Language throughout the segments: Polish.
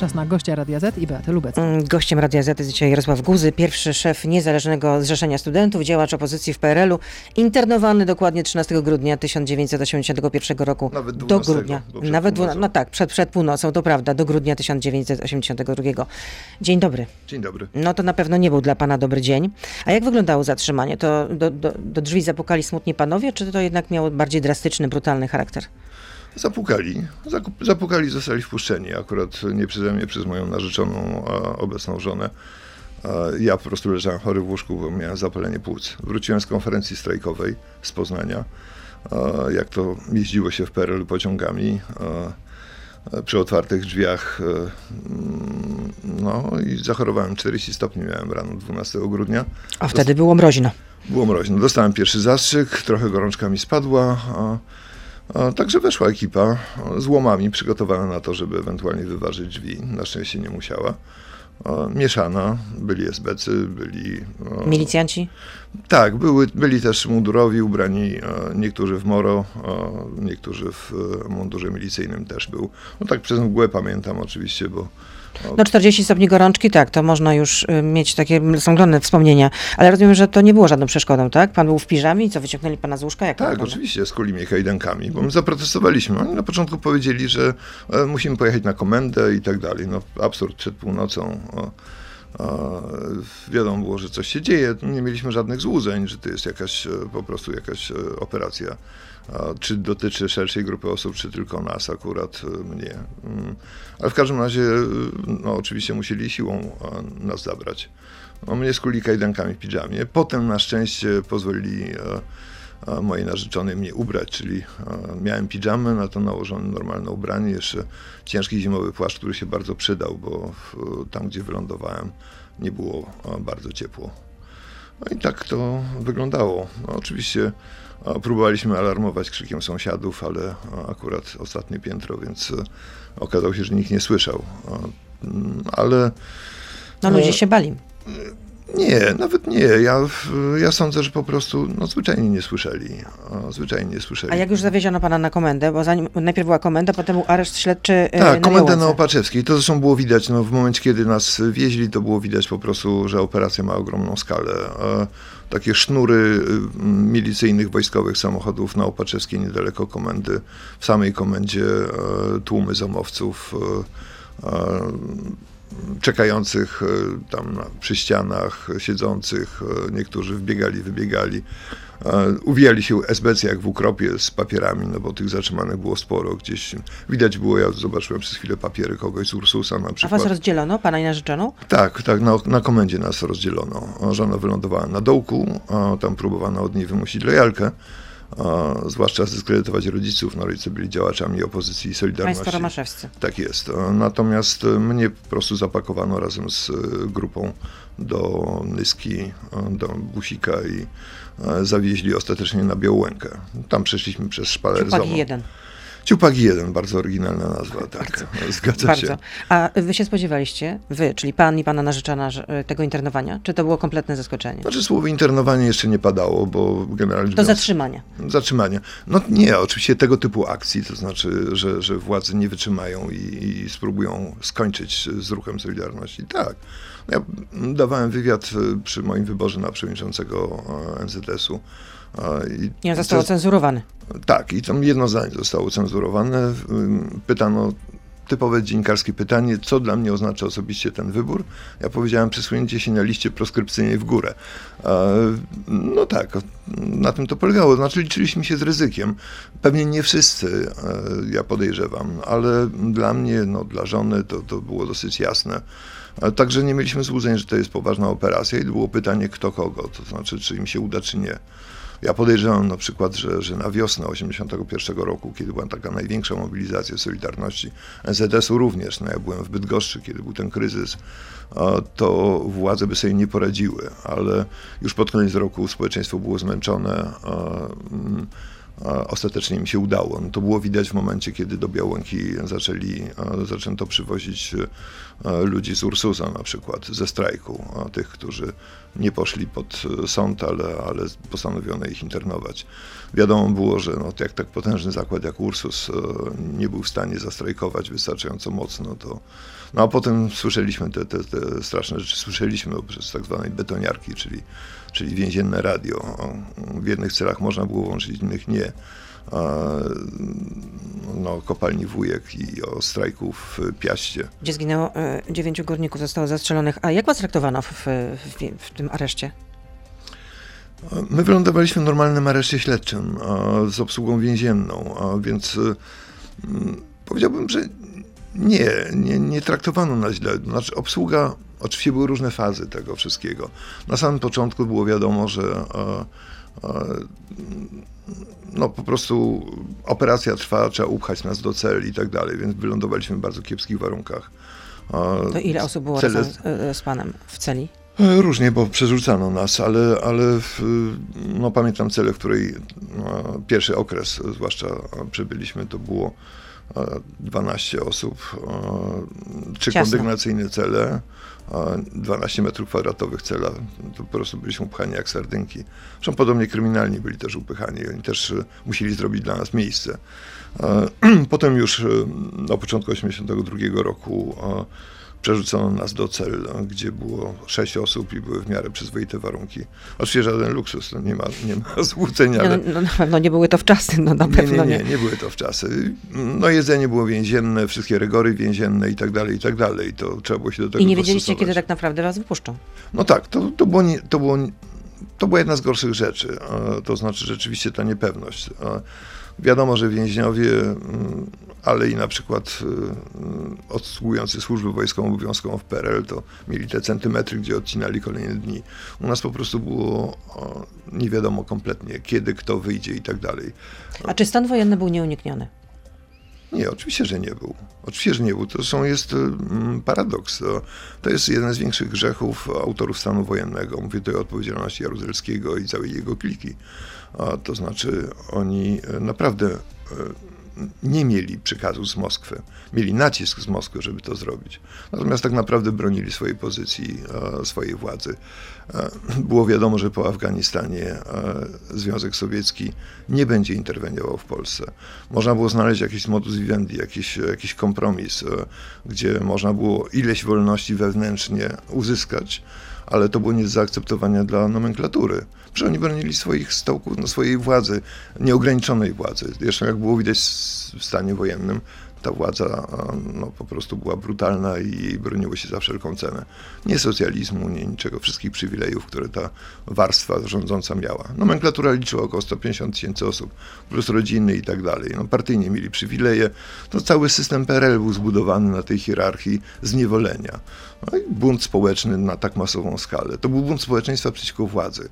Czas na gościa Radia Z i Beatę Lubecką. Mm, Gościem Radia Z jest dzisiaj Jarosław Guzy, pierwszy szef Niezależnego Zrzeszenia Studentów, działacz opozycji w PRL-u, internowany dokładnie 13 grudnia 1981 roku. Nawet do 12, grudnia. bo przed Nawet północą. no tak, przed, przed północą, to prawda, do grudnia 1982. Dzień dobry. Dzień dobry. No to na pewno nie był dla pana dobry dzień. A jak wyglądało zatrzymanie? To do, do, do drzwi zapukali smutni panowie, czy to jednak miało bardziej drastyczny, brutalny charakter? Zapukali. Zapukali, zostali wpuszczeni. Akurat nie przeze mnie, przez moją narzeczoną, a obecną żonę. Ja po prostu leżałem chory w łóżku, bo miałem zapalenie płuc. Wróciłem z konferencji strajkowej z Poznania. Jak to jeździło się w PRL pociągami. Przy otwartych drzwiach. e, mm, No i zachorowałem 40 stopni, miałem rano 12 grudnia. A wtedy było mroźno. Było mroźno. Dostałem pierwszy zastrzyk, trochę gorączka mi spadła. A, także weszła ekipa z łomami przygotowana na to, żeby ewentualnie wyważyć drzwi. Na szczęście nie musiała. Mieszana, byli SBC, byli. Milicjanci? tak, były, byli też mundurowi ubrani, niektórzy w moro, niektórzy w e, mundurze milicyjnym też był. No tak przez mgłę pamiętam oczywiście, bo No 40 stopni gorączki, tak, to można już y, mieć takie msąglone wspomnienia. Ale rozumiem, że to nie było żadną przeszkodą, tak? Pan był w piżamie i co, wyciągnęli pana z łóżka? Jak Tak, oczywiście, skuli mnie kajdankami, bo my zaprotestowaliśmy. Oni na początku powiedzieli, że e, musimy pojechać na komendę i tak dalej. No absurd przed północą. O, wiadomo było, że coś się dzieje. Nie mieliśmy żadnych złudzeń, że to jest jakaś e, po prostu jakaś e, operacja. Czy dotyczy szerszej grupy osób, czy tylko nas akurat, e, mnie. Mm. Ale w każdym razie, no oczywiście musieli siłą nas zabrać. No, mnie skuli kajdankami w piżamie. Potem na szczęście pozwolili mojej narzeczonej mnie ubrać, czyli e, miałem piżamę, na to nałożone normalne ubranie, jeszcze ciężki zimowy płaszcz, który się bardzo przydał, bo tam, gdzie wylądowałem, nie było e, bardzo ciepło. No i tak to wyglądało. No, oczywiście e, próbowaliśmy alarmować krzykiem sąsiadów, ale e, akurat ostatnie piętro, więc e, okazało się, że nikt nie słyszał. E, Ale No ludzie się bali. Nie, nawet nie. Ja, ja sądzę, że po prostu no, zwyczajnie nie słyszeli. O, zwyczajnie nie słyszeli. A jak już zawieziono pana na komendę, bo zanim, najpierw była komenda, potem był areszt śledczy y, Tak, na komendę na. Opaczewskiej. To zresztą było widać, no, w momencie, kiedy nas wieźli, to było widać po prostu, że operacja ma ogromną skalę. E, takie sznury y, milicyjnych, wojskowych samochodów na Opaczewskiej, niedaleko komendy. W samej komendzie e, tłumy zamowców. Czekających e, tam przy ścianach, siedzących, e, niektórzy wbiegali, wybiegali. E, Uwijali się SBC jak w ukropie z papierami, no bo tych zatrzymanych było sporo. Gdzieś widać było, ja zobaczyłem przez chwilę papiery kogoś z Ursusa na A przykład. was rozdzielono, pana i narzeczoną? Tak, tak, na, na komendzie nas rozdzielono. Żona wylądowała na dołku, a tam próbowano od niej wymusić lojalkę, a, zwłaszcza zdyskredytować rodziców. No, rodzice byli działaczami opozycji i Solidarności. Państwo romaszewscy. Tak jest. E, Natomiast e, mnie po prostu zapakowano razem z e, grupą do Nyski, do Busika i zawieźli ostatecznie na Białękę. Tam przeszliśmy przez szpaler Zomo. jeden. Ciupagi 1, bardzo oryginalna nazwa, tak. Zgadza się. Bardzo. A wy się spodziewaliście, wy, czyli pan i pana narzeczona, y, tego internowania? Czy to było kompletne zaskoczenie? Znaczy słowo internowanie jeszcze nie padało, bo generalnie... Do zatrzymania. Zatrzymania. No nie, oczywiście tego typu akcji, to znaczy, że, że władze nie wytrzymają i, i spróbują skończyć z ruchem Solidarności. Tak. Ja dawałem wywiad e, przy moim wyborze na przewodniczącego e, NZS-u. I on został ocenzurowany. tak, i tam jedno zdanie zostało cenzurowane. Pytano typowe dziennikarskie pytanie, co dla mnie oznacza osobiście ten wybór. Ja powiedziałem przesunięcie się na liście proskrypcyjnej w górę. No tak, na tym to polegało. Znaczy liczyliśmy się z ryzykiem. Pewnie nie wszyscy, e, ja podejrzewam, ale dla mnie, no dla żony to, to było dosyć jasne. E, Także nie mieliśmy złudzeń, że to jest poważna operacja i było pytanie kto kogo, to znaczy czy im się uda, czy nie. Ja podejrzewam na przykład, że, że na wiosnę 81 roku, kiedy była taka największa mobilizacja Solidarności, NZS-u również, no ja byłem w Bydgoszczy, kiedy był ten kryzys, to władze by sobie nie poradziły, ale już pod koniec roku społeczeństwo było zmęczone, mm, ostatecznie im się udało. No to było widać w momencie, kiedy do Białęki zaczęli, a, zaczęto przywozić e, ludzi z Ursusa na przykład, ze strajku, tych, którzy nie poszli pod e, sąd, ale, ale postanowiono ich internować. Wiadomo było, że no, jak tak potężny zakład jak Ursus e, nie był w stanie zastrajkować wystarczająco mocno, to no a potem słyszeliśmy te, te, te straszne rzeczy, słyszeliśmy przez tak zwanej betoniarki, czyli, czyli więzienne radio. W jednych celach można było włączyć, w innych nie. No, kopalni Wujek i o strajku w Piaście. Gdzie zginęło e, dziewięciu górników, zostało zastrzelonych. A jak was traktowano w, w, w, tym areszcie? My wylądowaliśmy w normalnym areszcie śledczym z obsługą więzienną, więc mm, powiedziałbym, że nie, nie, nie traktowano nas źle. Znaczy, obsługa, oczywiście były różne fazy tego wszystkiego. Na samym początku było wiadomo, że e, e, no po prostu operacja trwa, trzeba upchać nas do celi i tak dalej, więc wylądowaliśmy w bardzo kiepskich warunkach. E, to ile osób było Cele... razem z panem w celi? E, różnie, bo przerzucano nas, ale, ale w, no, pamiętam celę, w której no, pierwszy okres zwłaszcza przebyliśmy, to było 12 osób, trzy kondygnacyjne cele, 12 metrów kwadratowych cela. To po prostu byliśmy upchani jak sardynki. Zresztą podobnie kryminalni byli też upychani. Oni też e, musieli zrobić dla nas miejsce. Potem już e, na początku 1982 roku przerzucono nas do cel, gdzie było sześć osób i były w miarę przyzwoite warunki. Oczywiście żaden luksus, no nie, ma, nie ma złudzenia. Ale... No, no, na pewno nie były to wczasy, no na pewno nie. Nie, nie, nie były to wczasy. No jedzenie było więzienne, wszystkie rygory więzienne i tak dalej, i tak dalej. To trzeba było się do tego I nie wiedzieliście, kiedy tak naprawdę was wypuszczą? No tak, to, to, było, nie, to, było, to była jedna z gorszych rzeczy. To znaczy rzeczywiście ta niepewność. Wiadomo, że więźniowie, mm, ale i na przykład y, y, odsługujący służbę wojskową obowiązkową w PRL, to mieli te centymetry, gdzie odcinali kolejne dni. U nas po prostu było nie wiadomo kompletnie, kiedy, kto wyjdzie i tak dalej. A czy stan wojenny był nieunikniony? Nie, oczywiście, że nie był. Oczywiście, że nie był. To są, jest mm, paradoks. To, to jest jeden z większych grzechów autorów stanu wojennego. Mówię tutaj o odpowiedzialności Jaruzelskiego i całej jego kliki. A, to znaczy, oni e, naprawdę e, nie mieli przekazu z Moskwy. Mieli nacisk z Moskwy, żeby to zrobić. Natomiast tak naprawdę bronili swojej pozycji, swojej władzy. Było wiadomo, że po Afganistanie Związek Sowiecki nie będzie interweniował w Polsce. Można było znaleźć jakiś modus vivendi, jakiś, jakiś kompromis, gdzie można było ileś wolności wewnętrznie uzyskać, ale to było nie do zaakceptowania dla nomenklatury. Że oni bronili swoich stołków, no, swojej władzy, nieograniczonej władzy. Zresztą jak było widać w stanie wojennym, ta władza no, po prostu była brutalna i broniło się za wszelką cenę. Nie socjalizmu, nie niczego, wszystkich przywilejów, które ta warstwa rządząca miała. Nomenklatura liczyła około 150 tysięcy osób, plus rodziny i tak dalej. No, partyjnie mieli przywileje. To cały system PRL był zbudowany na tej hierarchii zniewolenia. No i bunt społeczny na tak masową skalę. To był bunt społeczeństwa przeciwko władzy.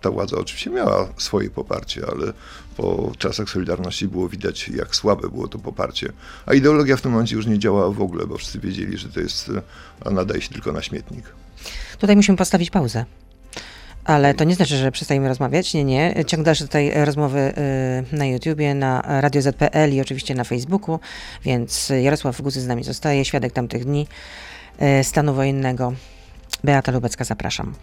Ta władza oczywiście miała swoje poparcie, ale po czasach Solidarności było widać, jak słabe było to poparcie. A ideologia w tym momencie już nie działała w ogóle, bo wszyscy wiedzieli, że to jest, nadaje się tylko na śmietnik. Tutaj musimy postawić pauzę. Ale to nie znaczy, że przestajemy rozmawiać. Nie, nie. Ciąg dalszy tutaj rozmowy y, na YouTubie, na Radio ZPL i oczywiście na Facebooku, więc Jarosław Guzy z nami zostaje, świadek tamtych dni y, stanu wojennego. Beata Lubecka, zapraszam.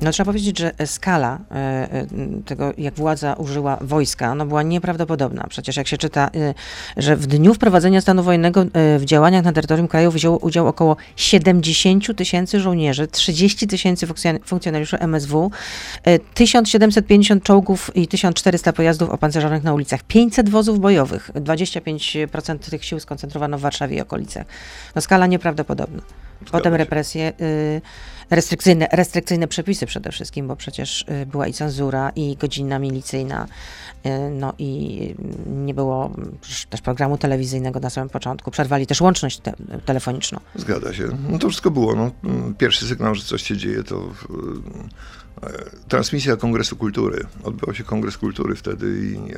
No trzeba powiedzieć, że skala e, e, tego, jak władza użyła wojska, no była nieprawdopodobna. Przecież jak się czyta, e, że w dniu wprowadzenia stanu wojennego w działaniach na terytorium kraju wzięło udział około 70 tysięcy żołnierzy, 30 tysięcy funkcjonariuszy MSW, 1750 czołgów i 1400 pojazdów opancerzonych na ulicach, 500 wozów bojowych, 25% tych sił skoncentrowano w Warszawie i okolicach. No skala nieprawdopodobna. Potem represje. Y restrykcyjne, restrykcyjne przepisy przede wszystkim, bo przecież y, była i cenzura, i godzina milicyjna, y, no i nie było też programu telewizyjnego na samym początku. Przerwali też łączność te, telefoniczną. Zgadza się. No to wszystko było. No, pierwszy sygnał, że coś się dzieje, to e, transmisja Kongresu Kultury. Odbywał się Kongres Kultury wtedy i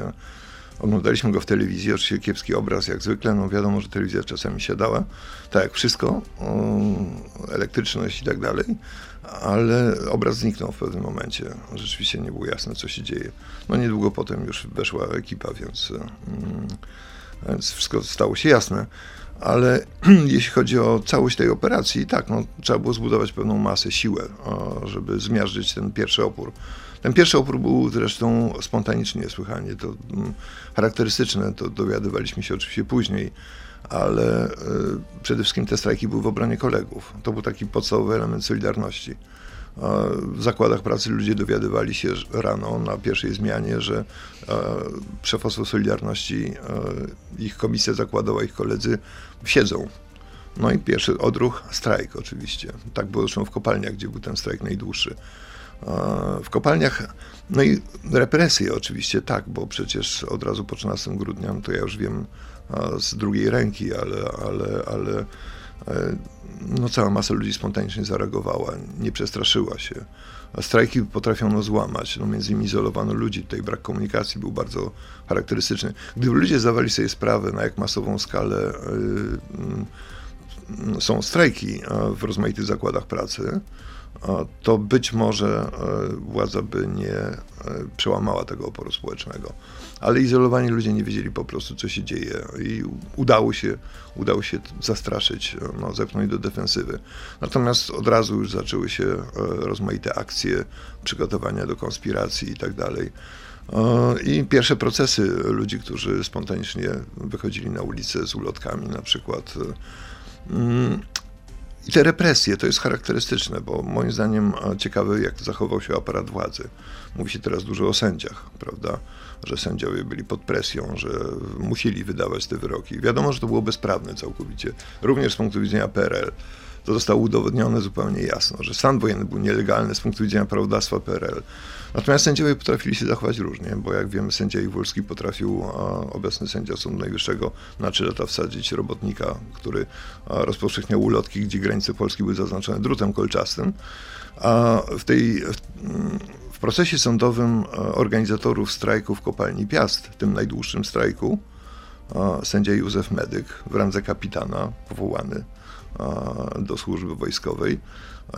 Oglądaliśmy go w telewizji, oczywiście kiepski obraz jak zwykle, no wiadomo, że telewizja czasami siadała, tak jak wszystko, elektryczność i tak dalej, ale obraz zniknął w pewnym momencie. Rzeczywiście nie było jasne, co się dzieje. No niedługo potem już weszła ekipa, więc, mm, więc wszystko stało się jasne. Ale jeśli chodzi o całość tej operacji, tak, no, trzeba było zbudować pewną masę, siłę, żeby zmiażdżyć ten pierwszy opór. Ten pierwszy opór był zresztą spontaniczny niesłychanie. To mm, charakterystyczne, to dowiadywaliśmy się oczywiście później, ale y, przede wszystkim te strajki były w obronie kolegów. To był taki podstawowy element solidarności. W zakładach pracy ludzie dowiadywali się rano na pierwszej zmianie, że szefostwo Solidarności, ich komisja zakładowa, ich koledzy siedzą. No i pierwszy odruch, strajk oczywiście. Tak było zresztą w kopalniach, gdzie był ten strajk najdłuższy. W kopalniach, no i represje oczywiście, tak, bo przecież od razu po 13 grudnia, no to ja już wiem z drugiej ręki, ale, ale, ale e, no cała masa ludzi spontanicznie zareagowała, nie przestraszyła się. A strajki potrafiono złamać, no między innymi izolowano ludzi, tutaj brak komunikacji był bardzo charakterystyczny. Gdyby ludzie zdawali sobie sprawę, na jak masową skalę yy, są strajki w rozmaitych zakładach pracy, to być może e, władza by nie e, przełamała tego oporu społecznego. Ale izolowani ludzie nie wiedzieli po prostu, co się dzieje i udało się, udało się zastraszyć, no, zepchnąć do defensywy. Natomiast od razu już zaczęły się e, rozmaite akcje, przygotowania do konspiracji i tak dalej. I pierwsze procesy ludzi, którzy spontanicznie wychodzili na ulicę z ulotkami na przykład. I te represje to jest charakterystyczne, bo moim zdaniem ciekawe, jak zachował się aparat władzy. Mówi się teraz dużo o sędziach, prawda? Że sędziowie byli pod presją, że musieli wydawać te wyroki. Wiadomo, że to było bezprawne całkowicie, również z punktu widzenia PRL to zostało udowodnione zupełnie jasno, że stan wojenny był nielegalny z punktu widzenia prawodawstwa PRL. Natomiast sędziowie potrafili się zachować różnie, bo jak wiemy, sędzia Iwulski potrafił, obecny sędzia Sądu Najwyższego, na trzy lata wsadzić robotnika, który rozpowszechniał ulotki, gdzie granice Polski były zaznaczone drutem kolczastym. A w tej w procesie sądowym organizatorów strajku w kopalni Piast, tym najdłuższym strajku, sędzia Józef Medyk w randze kapitana powołany do służby wojskowej,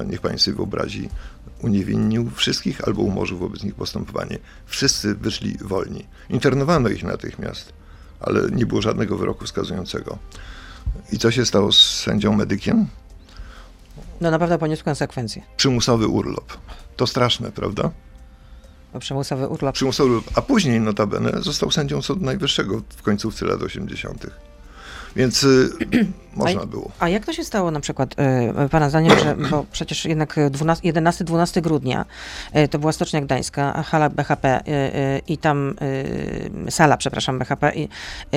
niech pani sobie wyobrazi, uniewinnił wszystkich albo umorzył wobec nich postępowanie. Wszyscy wyszli wolni. Internowano ich natychmiast, ale nie było żadnego wyroku wskazującego. I co się stało z sędzią medykiem? No naprawdę poniósł konsekwencje. Przymusowy urlop. To straszne, prawda? No, przymusowy urlop. Przymusowy urlop. A później notabene został sędzią Sądu Najwyższego w końcówce lat 80. Więc y, można a, było. A jak to się stało na przykład, y, Pana zdaniem, że, bo przecież jednak 11-12 grudnia y, to była Stocznia Gdańska, hala BHP i tam sala, przepraszam, BHP,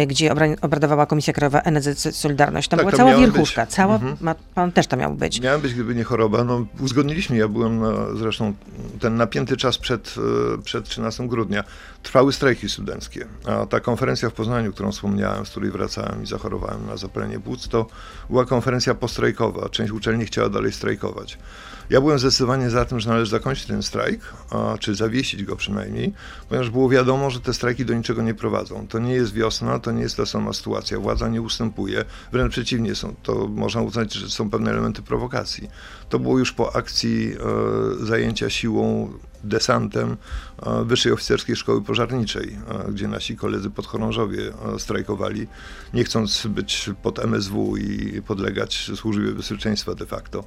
gdzie obradowała Komisja Krajowa NZC Solidarność. Tam tak, była cała wierchuszka, być. cała, mhm. ma, Pan też tam miał być. Miałem być, gdyby nie choroba. No, uzgodniliśmy, ja byłem na, zresztą ten napięty czas przed, przed 13 grudnia. Trwały strajki studenckie, a ta konferencja w Poznaniu, którą wspomniałem, z której wracałem i zachorowałem na zapalenie płuc, to była konferencja postrajkowa. Część uczelni chciała dalej strajkować. Ja byłem zdecydowanie za tym, że należy zakończyć ten strajk, czy zawiesić go przynajmniej, ponieważ było wiadomo, że te strajki do niczego nie prowadzą. To nie jest wiosna, to nie jest ta sama sytuacja. Władza nie ustępuje, wręcz przeciwnie, są, to można uznać, że są pewne elementy prowokacji. To było już po akcji e, zajęcia siłą desantem e, Wyższej Oficerskiej Szkoły Pożarniczej, e, gdzie nasi koledzy podchorążowie e, strajkowali, nie chcąc być pod MSW i podlegać służbie bezpieczeństwa de facto.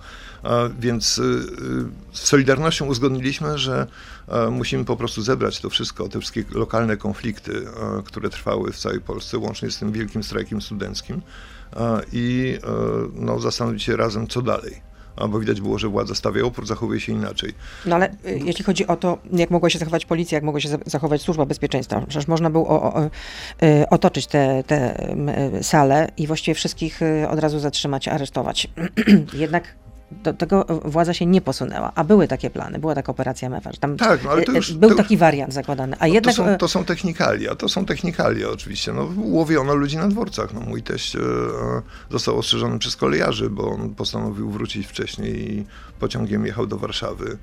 Więc z Solidarnością uzgodniliśmy, że musimy po prostu zebrać to wszystko, te wszystkie lokalne konflikty, które trwały w całej Polsce, łącznie z tym wielkim strajkiem studenckim i no, zastanowić się razem, co dalej bo widać było, że władza stawia opór, zachowuje się inaczej. No ale jeśli chodzi o to, jak mogła się zachować policja, jak mogła się zachować służba bezpieczeństwa, przecież można było otoczyć te, te sale i właściwie wszystkich od razu zatrzymać, aresztować. Jednak do tego władza się nie posunęła, a były takie plany, była taka operacja MEFA, że tam Tak, no ale to e, już- był to- taki wariant zakładany, a No, jednak... to, są, e, to są technikalia, to są technikalia oczywiście. No, łowiono ludzi na dworcach. No, mój teść e, e, został ostrzeżony przez kolejarzy, bo on postanowił wrócić wcześniej i pociągiem jechał do Warszawy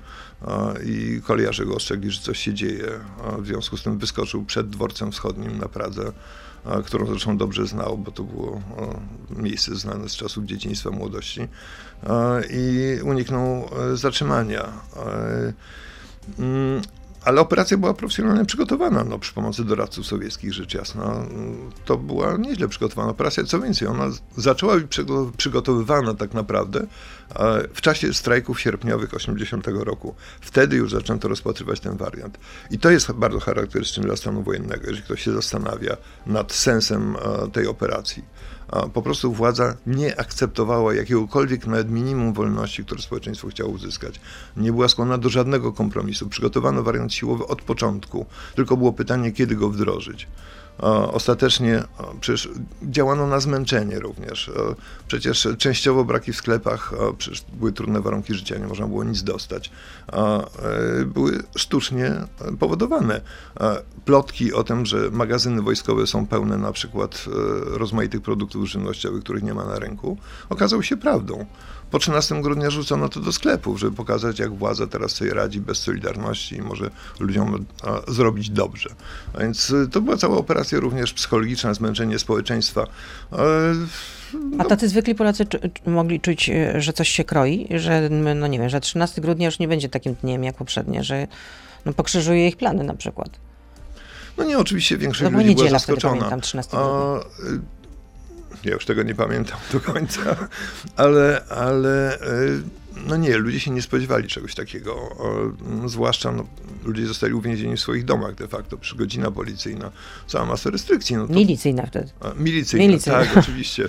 e, i kolejarze go ostrzegli, że coś się dzieje. W związku z tym wyskoczył przed dworcem wschodnim na Pradze, e, którą zresztą dobrze znał, bo to było e, miejsce znane z czasów dzieciństwa, młodości e, i uniknął e, zatrzymania. Ale operacja była profesjonalnie przygotowana, no, przy pomocy doradców sowieckich, rzecz jasna. To była nieźle przygotowana operacja. Co więcej, ona zaczęła być przygo- przygotowywana tak naprawdę e, w czasie strajków sierpniowych 80 roku. Wtedy już zaczęto rozpatrywać ten wariant. I to jest bardzo charakterystyczne dla stanu wojennego, jeżeli ktoś się zastanawia nad sensem e, tej operacji. Po prostu władza nie akceptowała jakiegokolwiek nawet minimum wolności, które społeczeństwo chciało uzyskać. Nie była skłonna do żadnego kompromisu. Przygotowano wariant siłowy od początku, tylko było pytanie, kiedy go wdrożyć. Ostatecznie przecież działano na zmęczenie również. Przecież częściowo braki w sklepach, przecież były trudne warunki życia, nie można było nic dostać. E, Były sztucznie e, powodowane. Plotki o tym, że magazyny wojskowe są pełne na przykład e, rozmaitych produktów żywnościowych, których nie ma na rynku, okazały się prawdą. Po 13 grudnia rzucono to do sklepów, żeby pokazać, jak władza teraz sobie radzi bez solidarności i może ludziom zrobić dobrze. A więc y, to była cała operacja również psychologiczna, zmęczenie społeczeństwa. E, A tacy zwykli Polacy czu, mogli czuć, e, że coś się kroi, że no nie wiem, że 13 grudnia już nie będzie takim dniem jak poprzednie, że no, pokrzyżuje ich plany na przykład. No nie, oczywiście większość była ludzi była zaskoczona. pamiętam, 13 A, y, ja już tego nie pamiętam do końca, ale, ale no nie, ludzie się nie spodziewali czegoś takiego. Mm, Zwłaszcza no, ludzie zostali uwięzieni w swoich domach de facto, przy godzina policyjna, cała masa restrykcji. No to, Milicyjna wtedy. a, milicyjna, Milicyjna. tak, oczywiście.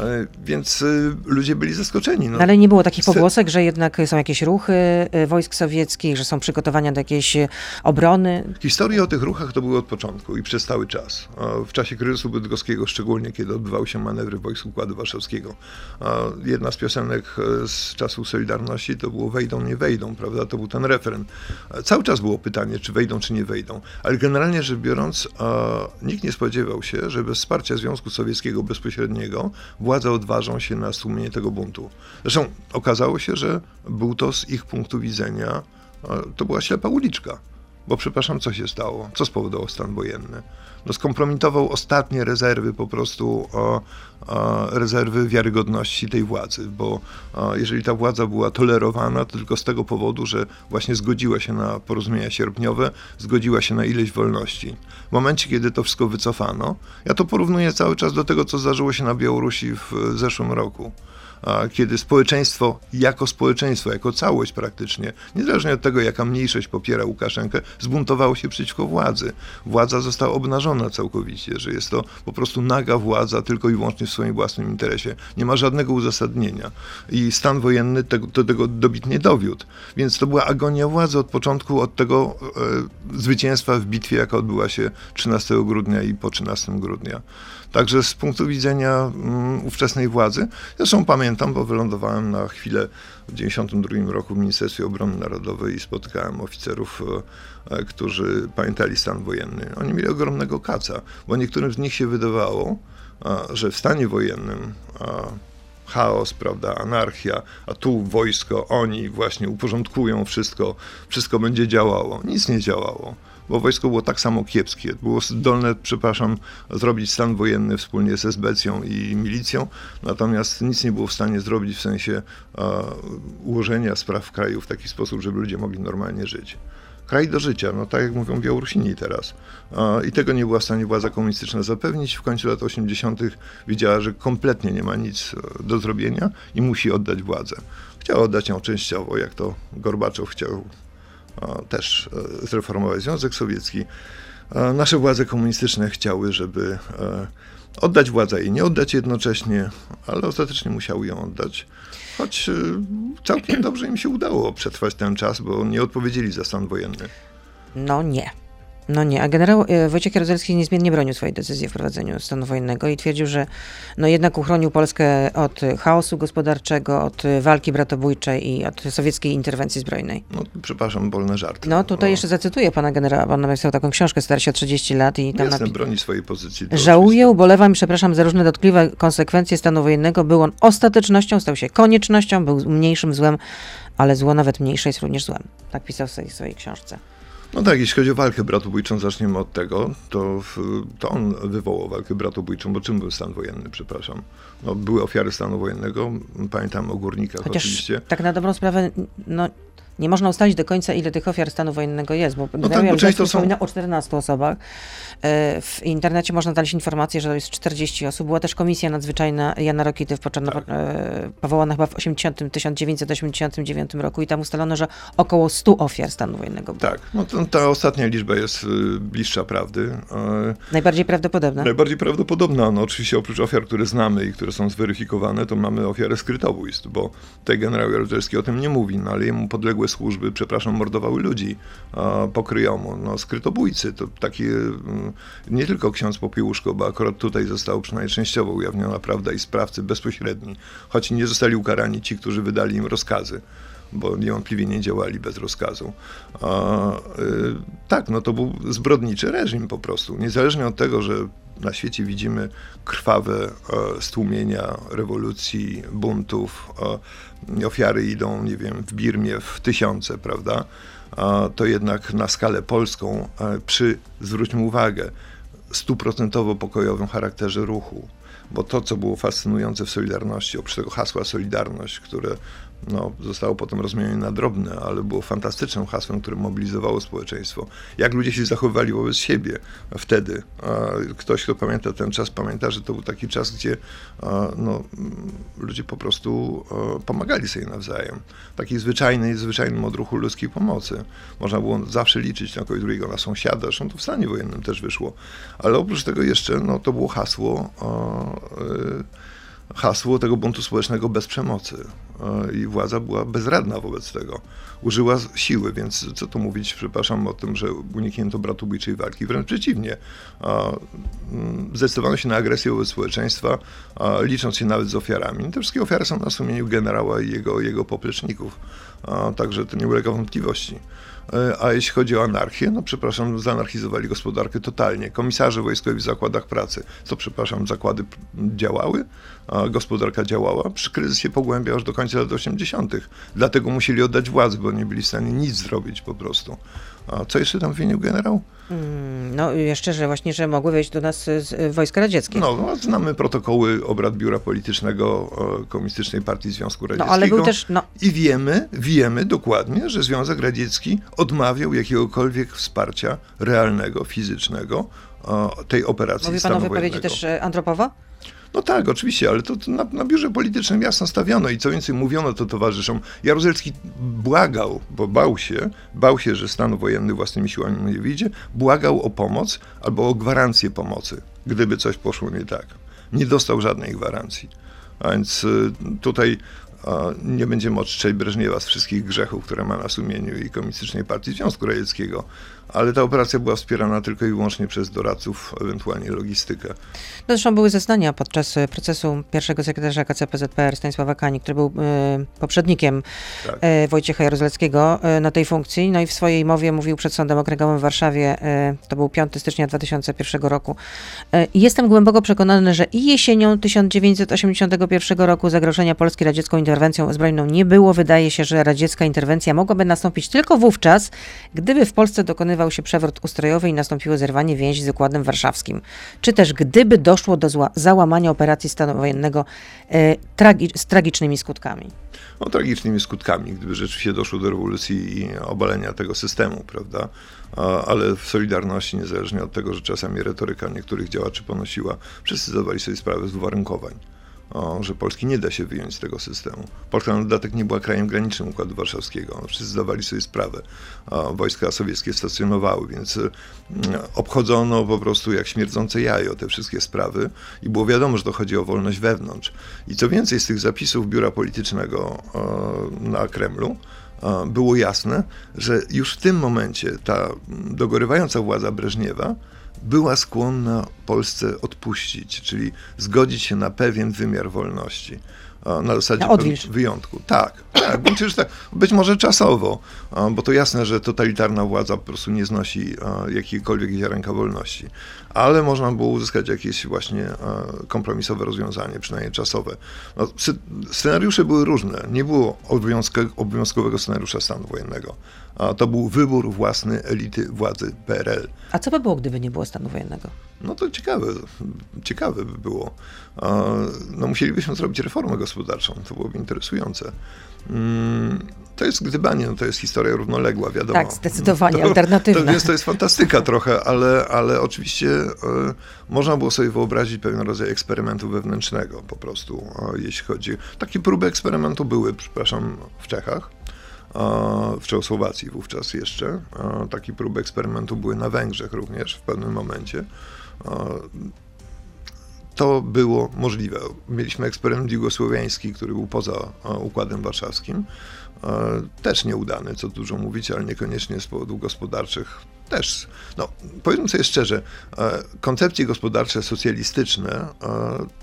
E, Więc y, ludzie byli zaskoczeni. No. No, ale nie było takich se- pogłosek, że jednak są jakieś ruchy e, wojsk sowieckich, że są przygotowania do jakiejś e, obrony. Historie o tych ruchach to były od początku i przez cały czas. W czasie kryzysu bydgoskiego, szczególnie kiedy odbywały się manewry wojsk Układu Warszawskiego. Jedna z piosenek e, z czasów Solidarności to było wejdą, nie wejdą, prawda? To był ten refren. A Cały czas było pytanie, czy wejdą, czy nie wejdą. Ale generalnie rzecz biorąc, nikt nie spodziewał się, że bez wsparcia Związku Sowieckiego bezpośredniego władze odważą się na stłumienie tego buntu. Zresztą okazało się, że był to z ich punktu widzenia, a, to była ślepa uliczka. Bo przepraszam, co się stało? Co spowodował stan wojenny? No skompromitował ostatnie rezerwy po prostu o, o rezerwy wiarygodności tej władzy, bo o, jeżeli ta władza była tolerowana, to tylko z tego powodu, że właśnie zgodziła się na porozumienia sierpniowe, zgodziła się na ileś wolności. W momencie, kiedy to wszystko wycofano, ja to porównuję cały czas do tego, co zdarzyło się na Białorusi w zeszłym roku kiedy społeczeństwo jako społeczeństwo, jako całość praktycznie, niezależnie od tego, jaka mniejszość popiera Łukaszenkę, zbuntowało się przeciwko władzy. Władza została obnażona całkowicie, że jest to po prostu naga władza tylko i wyłącznie w swoim własnym interesie. Nie ma żadnego uzasadnienia. I stan wojenny tego, do tego dobitnie dowiódł. Więc to była agonia władzy od początku, od tego e, zwycięstwa w bitwie, jaka odbyła się 13 grudnia i po 13 grudnia. Także z punktu widzenia mm, ówczesnej władzy, zresztą pamiętam, bo wylądowałem na chwilę w 1992 roku w Ministerstwie Obrony Narodowej i spotykałem oficerów, e, e, którzy pamiętali stan wojenny. Oni mieli ogromnego kaca, bo niektórym z nich się wydawało, że w stanie wojennym chaos, prawda, anarchia, a tu wojsko, oni właśnie uporządkują wszystko, wszystko będzie działało. Nic nie działało bo wojsko było tak samo kiepskie. Było zdolne, przepraszam, zrobić stan wojenny wspólnie z esbecją i milicją, natomiast nic nie było w stanie zrobić w sensie e, ułożenia spraw w kraju w taki sposób, żeby ludzie mogli normalnie żyć. Kraj do życia, no tak jak mówią Białorusini teraz. E, I tego nie była w stanie władza komunistyczna zapewnić. W końcu lat 80. widziała, że kompletnie nie ma nic e, do zrobienia i musi oddać władzę. Chciała oddać ją częściowo, jak to Gorbaczow chciał też e, zreformować Związek Sowiecki. A Nasze władze komunistyczne chciały, żeby e, oddać władzę i nie oddać jednocześnie, ale ostatecznie musiały ją oddać. Choć e, całkiem dobrze im się udało przetrwać ten czas, bo nie odpowiedzieli za stan wojenny. No nie. No nie, a generał e, Wojciech Jaruzelski niezmiennie bronił swojej decyzji o wprowadzeniu stanu wojennego i twierdził, że no jednak uchronił Polskę od chaosu gospodarczego, od walki bratobójczej i od sowieckiej interwencji zbrojnej. No, przepraszam, wolne żarty. No tutaj jeszcze zacytuję pana generała, pan napisał taką książkę, stara się o 30 lat i tam Jasne, napi- broni swojej pozycji. Żałuję, ubolewam i przepraszam za różne dotkliwe konsekwencje stanu wojennego. Był on ostatecznością, stał się koniecznością, był mniejszym złem, ale zło nawet mniejsze jest również złem. Tak pisał w swojej, swojej książce. No tak, jeśli chodzi o walkę bratobójczą, zaczniemy od tego, to, to on wywołał walkę bratobójczą, bo czym był stan wojenny, przepraszam? No, były ofiary stanu wojennego, pamiętam o górnikach Chociaż oczywiście. tak na dobrą sprawę, no, nie można ustalić do końca, ile tych ofiar stanu wojennego jest, bo tak, generał bo Jaruzelski często są- o 14 osobach. E, W internecie można znaleźć informację, że to jest 40 osób. Była też komisja nadzwyczajna Jana Rokity w początku, Tak. e, powołana chyba w 80, 1989 roku i tam ustalono, że około 100 ofiar stanu wojennego było. Tak, no to, ta ostatnia liczba jest y, bliższa prawdy. E, Najbardziej prawdopodobne. Najbardziej prawdopodobna, no oczywiście oprócz ofiar, które znamy i które są zweryfikowane, to mamy ofiarę skrytobójstw, bo tutaj generał Jaruzelski o tym nie mówi, no ale jemu podległe służby, przepraszam, mordowały ludzi a, pokryjomu. No skrytobójcy to taki mm, nie tylko ksiądz Popiełuszko, bo akurat tutaj została przynajmniej częściowo ujawniona prawda i sprawcy bezpośredni, choć nie zostali ukarani ci, którzy wydali im rozkazy bo niewątpliwie nie działali bez rozkazu. A, y, tak, no to był zbrodniczy reżim po prostu. Niezależnie od tego, że na świecie widzimy krwawe e, stłumienia rewolucji, buntów, e, ofiary idą, nie wiem, w Birmie w tysiące, prawda? To jednak na skalę polską, e, przy, zwróćmy uwagę, stuprocentowo pokojowym charakterze ruchu. Bo to, co było fascynujące w Solidarności, oprócz tego hasła Solidarność, które no, zostało potem rozmienione na drobne, ale było fantastycznym hasłem, które mobilizowało społeczeństwo. Jak ludzie się zachowywali wobec siebie wtedy. Ktoś, kto pamięta ten czas, pamięta, że to był taki czas, gdzie no, ludzie po prostu pomagali sobie nawzajem. Takiej zwyczajnej, zwyczajnym odruchu ludzkiej pomocy. Można było zawsze liczyć na kogoś drugiego, na sąsiada, zresztą to w stanie wojennym też wyszło. Ale oprócz tego jeszcze, no, to było hasło e, hasło tego buntu społecznego bez przemocy. E, I władza była bezradna wobec tego. Użyła siły, więc co tu mówić, przepraszam, o tym, że uniknięto bratobójczej walki. Wręcz przeciwnie. Mm, Zdecydowano się na agresję wobec społeczeństwa, licząc się nawet z ofiarami. Te wszystkie ofiary są na sumieniu generała i jego, jego popleczników. Także to nie ulega wątpliwości. E, A jeśli chodzi o anarchię, no przepraszam, zanarchizowali gospodarkę totalnie. Komisarze wojskowi w zakładach pracy, co przepraszam, zakłady działały, a gospodarka działała. Przy kryzys się aż do końca lat 80. Dlatego musieli oddać władzę, bo nie byli w stanie nic zrobić po prostu. A co jeszcze tam winił generał? Mm, No jeszcze, że właśnie, że mogły wejść do nas z wojska radzieckie. No, no znamy protokoły obrad biura politycznego e, Komunistycznej Partii Związku No, Radzieckiego. ale był też, no, I wiemy, wiemy dokładnie, że Związek Radziecki odmawiał jakiegokolwiek wsparcia realnego, fizycznego e, tej operacji mówi pan o wypowiedzi też e, Andropowa? No tak, oczywiście, ale to, to na, na biurze politycznym jasno stawiano i co więcej mówiono to towarzyszom. Jaruzelski błagał, bo bał się, bał się, że stan wojenny własnymi siłami nie wyjdzie, błagał o pomoc albo o gwarancję pomocy, gdyby coś poszło nie tak. Nie dostał żadnej gwarancji. A więc y, tutaj nie będziemy oczyszczać Breżniewa z wszystkich grzechów, które ma na sumieniu i Komunistycznej Partii Związku Radzieckiego, ale ta operacja była wspierana tylko i wyłącznie przez doradców, ewentualnie logistykę. No zresztą były zeznania podczas e, procesu pierwszego sekretarza KCPZPR Stanisława Kani, który był e, poprzednikiem Tak. e, Wojciecha Jaruzelskiego e, na tej funkcji. No i w swojej mowie mówił przed Sądem Okręgowym w Warszawie, to był 5 stycznia 2001 roku. Jestem głęboko przekonany, że i jesienią 1981 roku zagrożenia Polski radziecką interwencją zbrojną nie było. Wydaje się, że radziecka interwencja mogłaby nastąpić tylko wówczas, gdyby w Polsce dokonywał się przewrót ustrojowy i nastąpiło zerwanie więzi z Układem Warszawskim. Czy też gdyby doszło do załamania operacji stanu wojennego e, tragi- z tragicznymi skutkami. no, tragicznymi skutkami, gdyby rzeczywiście doszło do rewolucji i obalenia tego systemu, prawda? Ale w Solidarności, niezależnie od tego, że czasami retoryka niektórych działaczy ponosiła, wszyscy zdawali sobie sprawę z uwarunkowań. O, że Polski nie da się wyjąć z tego systemu. Polska na dodatek nie była krajem granicznym Układu Warszawskiego. Wszyscy zdawali sobie sprawę. A wojska sowieckie stacjonowały, więc y, obchodzono po prostu jak śmierdzące jajo te wszystkie sprawy i było wiadomo, że to chodzi o wolność wewnątrz. I co więcej, z tych zapisów biura politycznego na Kremlu było jasne, że już w tym momencie ta dogorywająca władza Breżniewa była skłonna Polsce odpuścić, czyli zgodzić się na pewien wymiar wolności na zasadzie na wyjątku. Tak, tak, tak, być może czasowo, bo to jasne, że totalitarna władza po prostu nie znosi jakiegokolwiek ziarenka wolności, ale można było uzyskać jakieś właśnie kompromisowe rozwiązanie, przynajmniej czasowe. No, scenariusze były różne, nie było obowiązkowego scenariusza stanu wojennego. To był wybór własny elity władzy PRL. A co by było, gdyby nie było stanu wojennego? No to ciekawe, ciekawe by było. No musielibyśmy zrobić reformę gospodarczą, to byłoby interesujące. Mm, to jest gdybanie, no to jest historia równoległa, wiadomo. Tak, zdecydowanie, to, alternatywna. To jest, to jest fantastyka trochę, ale, ale oczywiście e, można było sobie wyobrazić pewien rodzaj eksperymentu wewnętrznego po prostu, jeśli chodzi... Takie próby eksperymentu były, przepraszam, w Czechach, w Czechosłowacji wówczas jeszcze. Takie próby eksperymentu były na Węgrzech również w pewnym momencie. To było możliwe. Mieliśmy eksperyment jugosłowiański, który był poza Układem Warszawskim. Też nieudany, co dużo mówić, ale niekoniecznie z powodów gospodarczych też, no, powiedzmy sobie szczerze, e, koncepcje gospodarcze socjalistyczne e,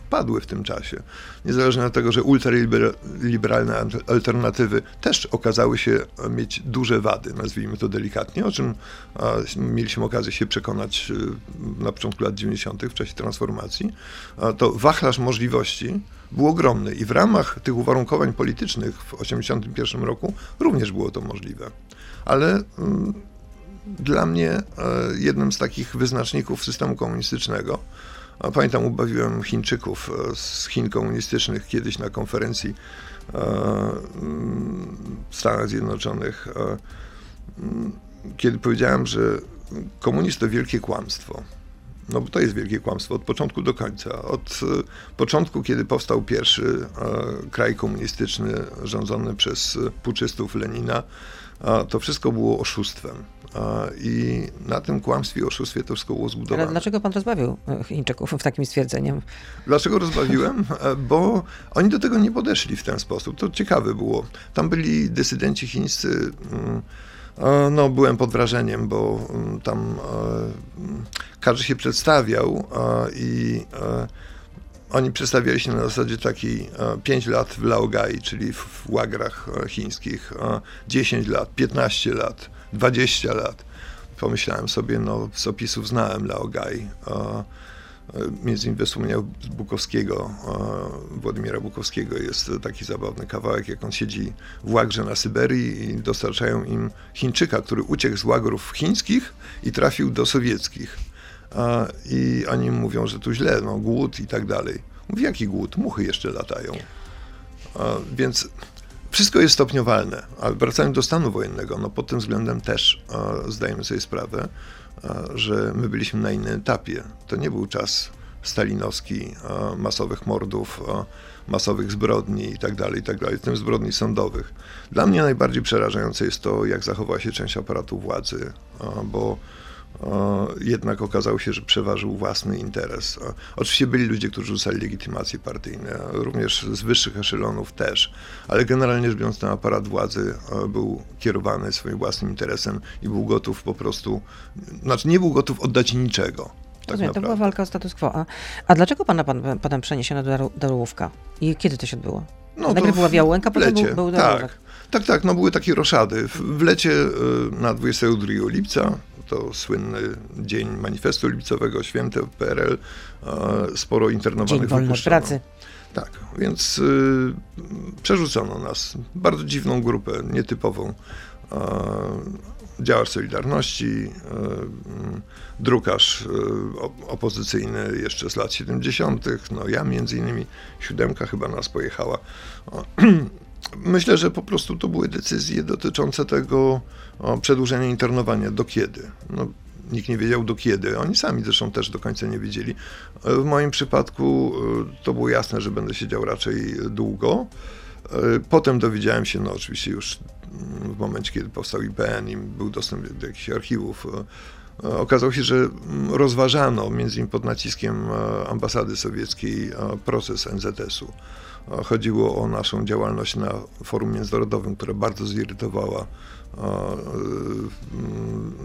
padły w tym czasie. Niezależnie od tego, że ultraliberalne alternatywy też okazały się mieć duże wady, nazwijmy to delikatnie, o czym e, mieliśmy okazję się przekonać na początku lat 90. w czasie transformacji, to wachlarz możliwości był ogromny i w ramach tych uwarunkowań politycznych w 1981 roku również było to możliwe. Ale mm, dla mnie e, jednym z takich wyznaczników systemu komunistycznego. Pamiętam, ubawiłem Chińczyków e, z Chin komunistycznych kiedyś na konferencji e, w Stanach Zjednoczonych, kiedy powiedziałem, że komunizm to wielkie kłamstwo. No bo to jest wielkie kłamstwo od początku do końca. Od początku, kiedy powstał pierwszy kraj komunistyczny rządzony przez puczystów Lenina, to wszystko było oszustwem. I na tym kłamstwie, oszustwie to wszystko było zbudowane. Ale dlaczego pan rozbawił e, Chińczyków w takim stwierdzeniem? Dlaczego rozbawiłem? E, bo oni do tego nie podeszli w ten sposób. To ciekawe było. Tam byli dysydenci chińscy. Mm, no, byłem pod wrażeniem, bo mm, tam mm, każdy się przedstawiał i oni przedstawiali się na zasadzie takiej 5 lat w Laogai, czyli w łagrach chińskich, 10 lat, 15 lat 20 lat. Pomyślałem sobie, no z opisów znałem Laogai. Między innymi wspomniał Bukowskiego, Władimira Bukowskiego. Jest taki zabawny kawałek, jak on siedzi w łagrze na Syberii i dostarczają im Chińczyka, który uciekł z łagrów chińskich i trafił do sowieckich. I oni mówią, że tu źle, no głód i tak dalej. Mówi, jaki głód? Muchy jeszcze latają. Więc wszystko jest stopniowalne, ale wracając do stanu wojennego, no pod tym względem też e, zdajemy sobie sprawę, e, że my byliśmy na innym etapie. To nie był czas stalinowski, e, masowych mordów, masowych zbrodni itd., tak itd., tak w tym zbrodni sądowych. Dla mnie najbardziej przerażające jest to, jak zachowała się część aparatu władzy, e, jednak okazało się, że przeważył własny interes. Oczywiście byli ludzie, którzy rzucali legitymacje partyjne, również z wyższych eszelonów też, ale generalnie rzecz biorąc ten aparat władzy był kierowany swoim własnym interesem i był gotów po prostu, znaczy nie był gotów oddać niczego. Tak Rozumiem, to była walka o status quo. A, a dlaczego pana pan, potem przeniesiono do Darłówka? I kiedy to się odbyło? No Najpierw była Białęka, potem był, był Darłówek. Tak. Tak, tak, no były takie roszady. W, lecie y, na 22 lipca to słynny dzień manifestu lipcowego, święte PRL, sporo internowanych dzień wypuszczono. pracy. Tak, więc y, przerzucono nas. Bardzo dziwną grupę, nietypową. Działacz Solidarności, drukarz opozycyjny jeszcze z lat 70., no ja między innymi, siódemka chyba nas pojechała. Myślę, że po prostu to były decyzje dotyczące tego przedłużenia internowania. Do kiedy? No, nikt nie wiedział do kiedy. Oni sami zresztą też do końca nie wiedzieli. W moim przypadku e, to było jasne, że będę siedział raczej długo. E, potem dowiedziałem się, no oczywiście już w momencie, kiedy powstał IPN i był dostęp do jakichś archiwów, Okazało się, że mm, rozważano, między innymi pod naciskiem ambasady sowieckiej, proces NZS-u. Chodziło o naszą działalność na forum międzynarodowym, która bardzo zirytowała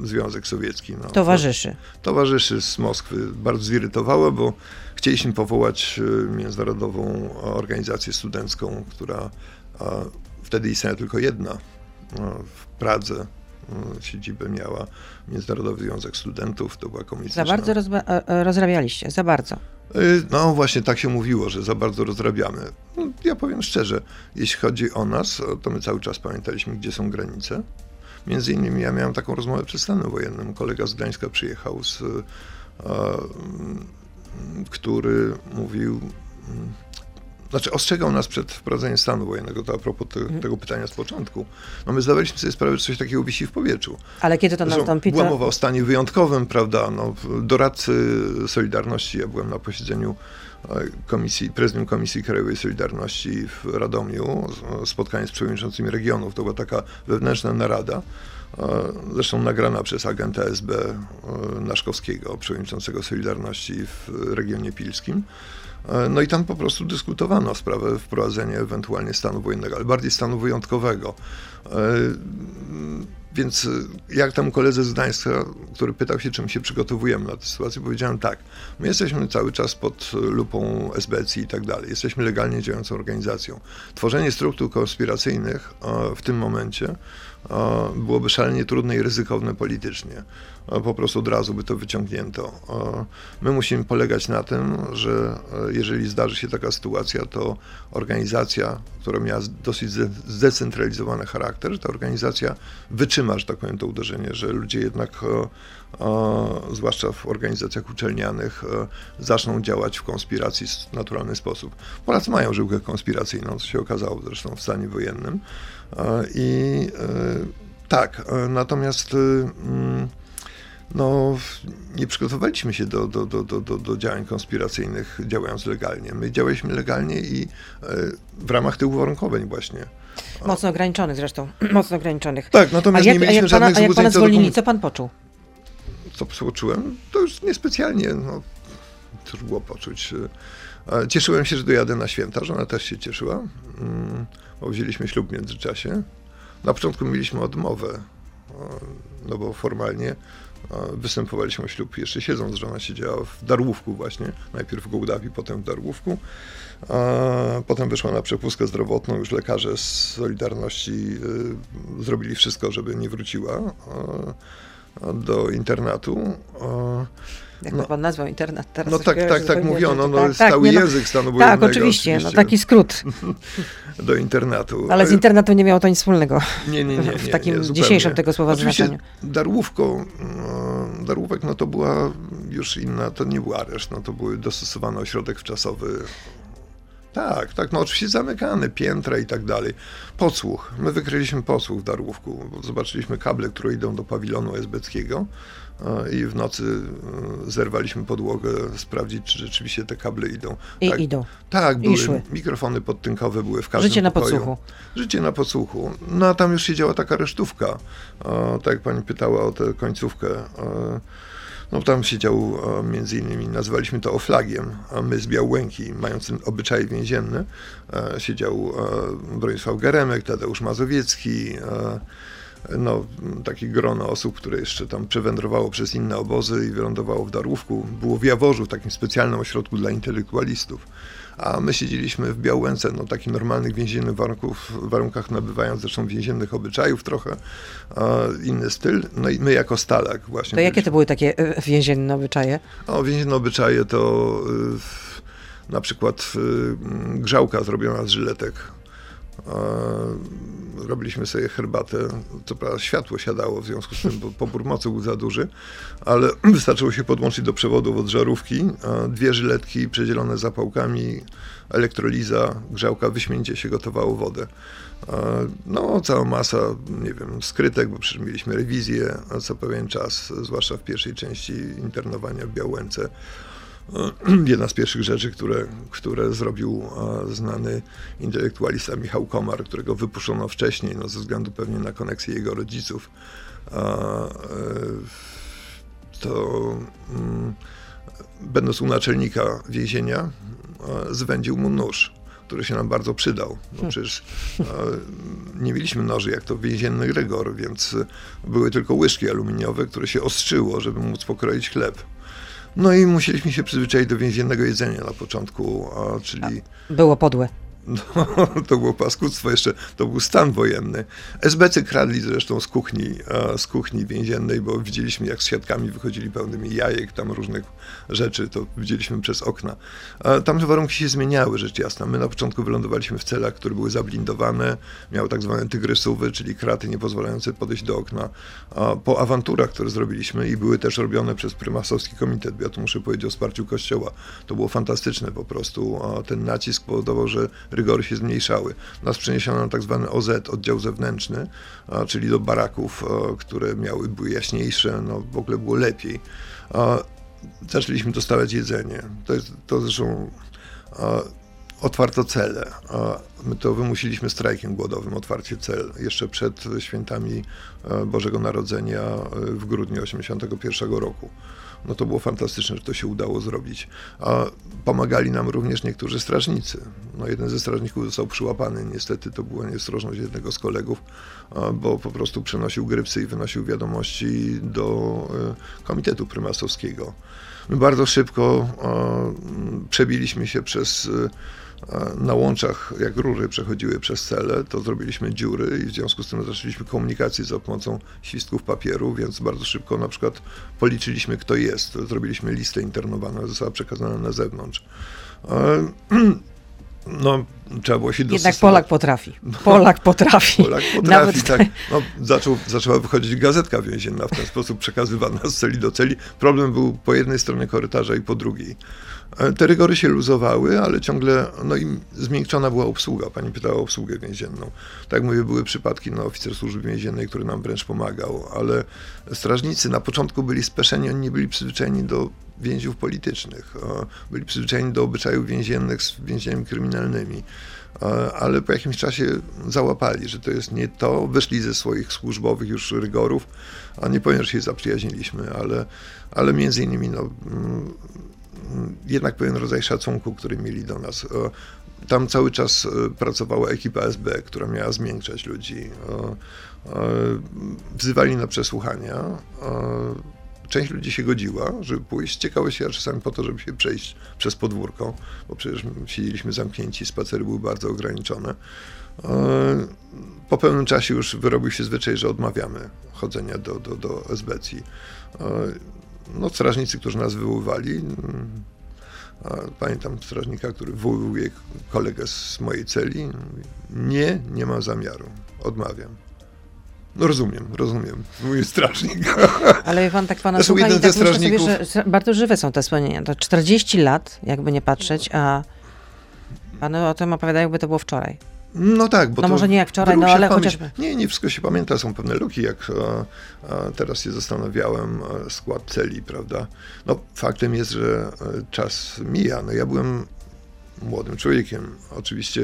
Związek Sowiecki. No, towarzyszy. Towarzyszy z Moskwy bardzo zirytowało, bo chcieliśmy powołać międzynarodową organizację studencką, która wtedy istniała tylko jedna w Pradze siedzibę miała Międzynarodowy Związek Studentów, to była komunistyczna. Za bardzo rozrabialiście, za bardzo. No właśnie tak się mówiło, że za bardzo rozrabiamy. No, ja powiem szczerze, jeśli chodzi o nas, to my cały czas pamiętaliśmy, gdzie są granice. Między innymi ja miałem taką rozmowę przed stanem wojennym. Kolega z Gdańska przyjechał, z, który mówił, znaczy ostrzegał nas przed wprowadzeniem stanu wojennego, to a propos te, mhm. tego pytania z początku. No my zdawaliśmy sobie sprawę, że coś takiego wisi w powietrzu. Ale kiedy to nastąpi? Była mowa o stanie wyjątkowym, prawda, no, doradcy Solidarności, ja byłem na posiedzeniu e, komisji, prezydium Komisji Krajowej Solidarności w Radomiu, spotkanie z przewodniczącymi regionów, to była taka wewnętrzna narada, e, zresztą nagrana przez agenta SB e, Naszkowskiego, przewodniczącego Solidarności w regionie pilskim. No i tam po prostu dyskutowano sprawę wprowadzenia ewentualnie stanu wojennego, ale bardziej stanu wyjątkowego. E, więc jak temu koledze z Gdańska, który pytał się, czym się przygotowujemy na tę sytuację, powiedziałem tak, my jesteśmy cały czas pod lupą SBC i tak dalej, jesteśmy legalnie działającą organizacją. Tworzenie struktur konspiracyjnych e, w tym momencie byłoby szalenie trudne i ryzykowne politycznie. Po prostu od razu by to wyciągnięto. My musimy polegać na tym, że e, jeżeli zdarzy się taka sytuacja, to organizacja, która miała dosyć zdecentralizowany charakter, ta organizacja wytrzyma, że tak powiem, to uderzenie, że ludzie jednak, zwłaszcza w organizacjach uczelnianych, e, zaczną działać w konspiracji w naturalny sposób. Polacy mają żyłkę konspiracyjną, co się okazało zresztą w stanie wojennym. I e, tak, e, natomiast mm, no, nie przygotowaliśmy się do, do, do, do, do działań konspiracyjnych działając legalnie. My działaliśmy legalnie i e, w ramach tych uwarunkowań właśnie. Mocno ograniczonych zresztą, mocno ograniczonych. Tak, natomiast jak, nie mieliśmy jak żadnych pana, A jak pana zwolnili, co pan poczuł? Co poczułem? To już niespecjalnie, no, cóż było poczuć. Cieszyłem się, że dojadę na święta, żona też się cieszyła. Mm bo wzięliśmy ślub w międzyczasie. Na początku mieliśmy odmowę, no bo formalnie występowaliśmy o ślub jeszcze siedząc, żona siedziała w Darłówku właśnie, najpierw w Gołdawi, potem w Darłówku. Potem wyszła na przepustkę zdrowotną, już lekarze z Solidarności y, zrobili wszystko, żeby nie wróciła do internatu. Jak no, pan nazwał internat teraz? No tak, tak, tak mówiono, no, tak, stały tak, nie, no, język stanu Tak, oczywiście, oczywiście, no taki skrót. Do internatu. Ale z internatu nie miało to nic wspólnego. Nie, nie, nie. nie w takim nie, dzisiejszym tego słowa oczywiście znaczeniu. Darłówko, no, Darłówek, no to była już inna, to nie był areszt, no to był dostosowany ośrodek wczasowy tak, tak, no oczywiście zamykane, piętra i tak dalej. Podsłuch. My wykryliśmy podsłuch w Darłówku. Zobaczyliśmy kable, które idą do pawilonu esbeckiego i w nocy e, zerwaliśmy podłogę, sprawdzić, czy rzeczywiście te kable idą. I tak, idą. Tak, były. I szły. mikrofony podtynkowe były w każdym Życie pokoju. na podsłuchu. Życie na podsłuchu. No a tam już siedziała taka resztówka. Tak jak pani pytała o tę końcówkę. No tam siedział między innymi, nazwaliśmy to oflagiem, a my z Białęki, mając obyczaje więzienne, siedział Bronisław Geremek, Tadeusz Mazowiecki, no, takie grono osób, które jeszcze tam przewędrowało przez inne obozy i wylądowało w Darłówku. Było w Jaworzu, w takim specjalnym ośrodku dla intelektualistów. A my siedzieliśmy w Białęce, no takich normalnych więziennych warunków, warunkach nabywając zresztą więziennych obyczajów trochę, inny styl. No i my jako Stalak właśnie. To jakie to były takie e, więzienne obyczaje? O, więzienne obyczaje to y, na przykład grzałka zrobiona z żyletek robiliśmy sobie herbatę. Co prawda światło siadało, w związku z tym pobór mocy był za duży, ale wystarczyło się podłączyć do przewodów od żarówki. Dwie żyletki przedzielone zapałkami, elektroliza, grzałka, wyśmienicie się gotowało wodę. No, cała masa, nie wiem, skrytek, bo przecież mieliśmy rewizję co pewien czas, zwłaszcza w pierwszej części internowania w Białęce. jedna z pierwszych rzeczy, które, które zrobił znany intelektualista Michał Komar, którego wypuszczono wcześniej, no, ze względu pewnie na koneksję jego rodziców. E, to mm, będąc u naczelnika więzienia, e, zwędził mu nóż, który się nam bardzo przydał. No przecież e, nie mieliśmy noży jak to więzienny rygor, więc były tylko łyżki aluminiowe, które się ostrzyło, żeby móc pokroić chleb. No i musieliśmy się przyzwyczaić do więziennego jedzenia na początku, czyli... Było podłe. No, to było paskudztwo jeszcze, to był stan wojenny. SBC kradli zresztą z kuchni, z kuchni więziennej, bo widzieliśmy jak z siatkami wychodzili pełnymi jajek, tam różnych rzeczy, to widzieliśmy przez okna. Tam te warunki się zmieniały, rzecz jasna. My na początku wylądowaliśmy w celach, które były zablindowane, miały tak zwane tygrysowy, czyli kraty nie pozwalające podejść do okna. Po awanturach, które zrobiliśmy i były też robione przez prymasowski komitet, ja tu muszę powiedzieć o wsparciu kościoła, to było fantastyczne po prostu. Ten nacisk powodował, że rygory się zmniejszały. Nas przeniesiono na tak zwany OZ, oddział zewnętrzny, czyli do baraków, które miały, były jaśniejsze, no w ogóle było lepiej. Zaczęliśmy dostawać jedzenie. To, jest, to zresztą otwarto cele. My to wymusiliśmy strajkiem głodowym, otwarcie cel, jeszcze przed świętami Bożego Narodzenia w grudniu 1981 roku no to było fantastyczne, że to się udało zrobić. A pomagali nam również niektórzy strażnicy. No jeden ze strażników został przyłapany, niestety to była nieostrożność jednego z kolegów, bo po prostu przenosił grypsy i wynosił wiadomości do e, Komitetu Prymasowskiego. Bardzo szybko przebiliśmy się przez e, na łączach, jak rury przechodziły przez cele, to zrobiliśmy dziury i w związku z tym zaczęliśmy komunikację za pomocą świstków papieru, więc bardzo szybko na przykład policzyliśmy, kto jest. Zrobiliśmy listę internowaną, została przekazana na zewnątrz. No, trzeba było się Jednak Polak potrafi. Polak potrafi. Polak potrafi, Nawet... tak. No, zaczął, zaczęła wychodzić gazetka więzienna w ten sposób przekazywana z celi do celi. Problem był po jednej stronie korytarza i po drugiej. E, te rygory się luzowały, ale ciągle no i zmiękczona była obsługa. Pani pytała o obsługę więzienną. Tak jak mówię, były przypadki, no oficer służby więziennej, który nam wręcz pomagał, ale strażnicy na początku byli speszeni, oni nie byli przyzwyczajeni do więźniów politycznych. Byli przyzwyczajeni do obyczajów więziennych z więźniami kryminalnymi ale po jakimś czasie załapali, że to jest nie to, wyszli ze swoich służbowych już rygorów, a nie powiem, że się zaprzyjaźniliśmy, ale, ale między innymi no, mm, jednak pewien rodzaj szacunku, który mieli do nas. Tam cały czas e, pracowała ekipa SB, która miała zmiękczać ludzi. Wzywali na przesłuchania. Część ludzi się godziła, żeby pójść. Ciekawe się, czasami po to, żeby się przejść przez podwórko, bo przecież siedzieliśmy zamknięci, spacery były bardzo ograniczone. Po pewnym czasie już wyrobił się zwyczaj, że odmawiamy chodzenia do, do, do SBC no, strażnicy, którzy nas wywoływali. Pamiętam strażnika, który wywołuje kolegę z mojej celi. Nie, nie mam zamiaru. Odmawiam. No rozumiem, rozumiem. Mój strażnik. Ale pan tak pana słucha i tak strażników... sobie, że bardzo żywe są te wspomnienia. To 40 lat, jakby nie patrzeć, a panu o tym opowiadają, jakby to było wczoraj. No tak, bo No może nie jak wczoraj, no ale chociażby. Nie, nie wszystko się pamięta, są pewne luki, jak a, a teraz się zastanawiałem, skład celi, prawda. No faktem jest, że e, czas mija. No ja byłem młodym człowiekiem. Oczywiście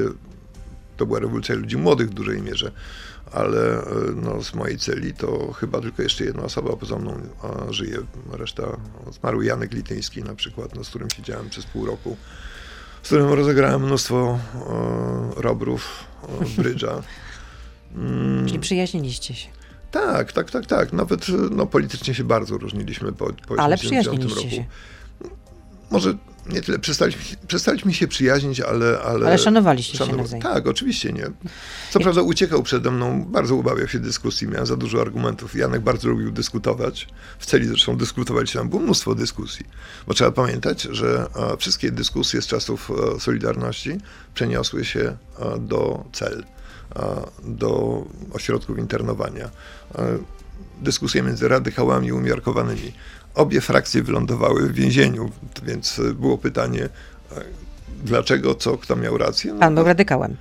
to była rewolucja ludzi młodych w dużej mierze, ale e, no, z mojej celi to chyba tylko jeszcze jedna osoba poza mną żyje. Reszta zmarł Janek Lityński na przykład, no, z którym siedziałem przez pół roku z którym rozegrałem mnóstwo e, robrów, e, brydża. Mm. Czyli przyjaźniliście się. Tak, tak, tak, tak. Nawet no, politycznie się bardzo różniliśmy po, po Ale przyjaźniliście roku. się. Może nie tyle, przestaliśmy, przestaliśmy się przyjaźnić, ale... Ale, ale szanowaliście szanow... się. Tak, oczywiście, nie. Co prawda uciekał przede mną, bardzo ubawiał się dyskusji, miałem za dużo argumentów. Janek bardzo lubił dyskutować, w celi zresztą dyskutowaliśmy, tam było mnóstwo dyskusji. Bo trzeba pamiętać, że a, wszystkie dyskusje z czasów a, Solidarności przeniosły się a, do cel, do ośrodków internowania. Dyskusje między radykałami umiarkowanymi obie frakcje wylądowały w więzieniu, więc było pytanie, dlaczego, co, kto miał rację. No, Pan był radykałem.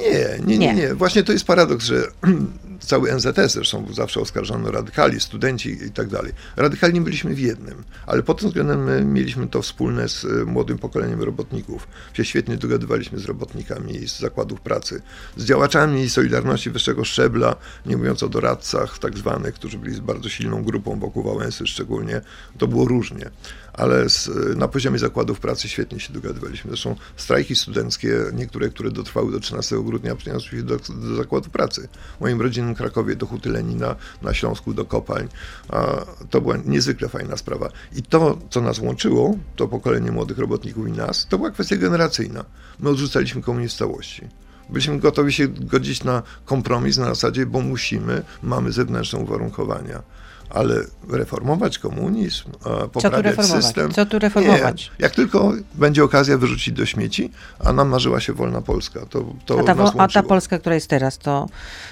Nie, nie, nie, Nie. nie. Właśnie to jest paradoks, że cały NZS zresztą zawsze oskarżany o radykali, studenci i tak dalej. Radykalni byliśmy w jednym, ale pod tym względem my mieliśmy to wspólne z e, młodym pokoleniem robotników. Się świetnie dogadywaliśmy z robotnikami z zakładów pracy, z działaczami Solidarności wyższego szczebla, nie mówiąc o doradcach tak zwanych, którzy byli bardzo silną grupą wokół Wałęsy szczególnie. To było różnie ale z, na poziomie zakładów pracy świetnie się dogadywaliśmy. Zresztą strajki studenckie, niektóre, które dotrwały do 13 grudnia, przyniosły się do, do zakładu pracy. W moim rodzinnym Krakowie, do Huty Lenina, na Śląsku, do kopalń. A, to była niezwykle fajna sprawa. I to, co nas łączyło, to pokolenie młodych robotników i nas, to była kwestia generacyjna. My odrzucaliśmy komunizm w całości. Byliśmy gotowi się godzić na kompromis na zasadzie, bo musimy, mamy zewnętrzne uwarunkowania ale reformować komunizm, poprawiać reformować? system. Co tu reformować? Nie. Jak tylko będzie okazja wyrzucić do śmieci, a nam marzyła się wolna Polska, to, to A ta, nas a ta. Polska, która jest teraz, to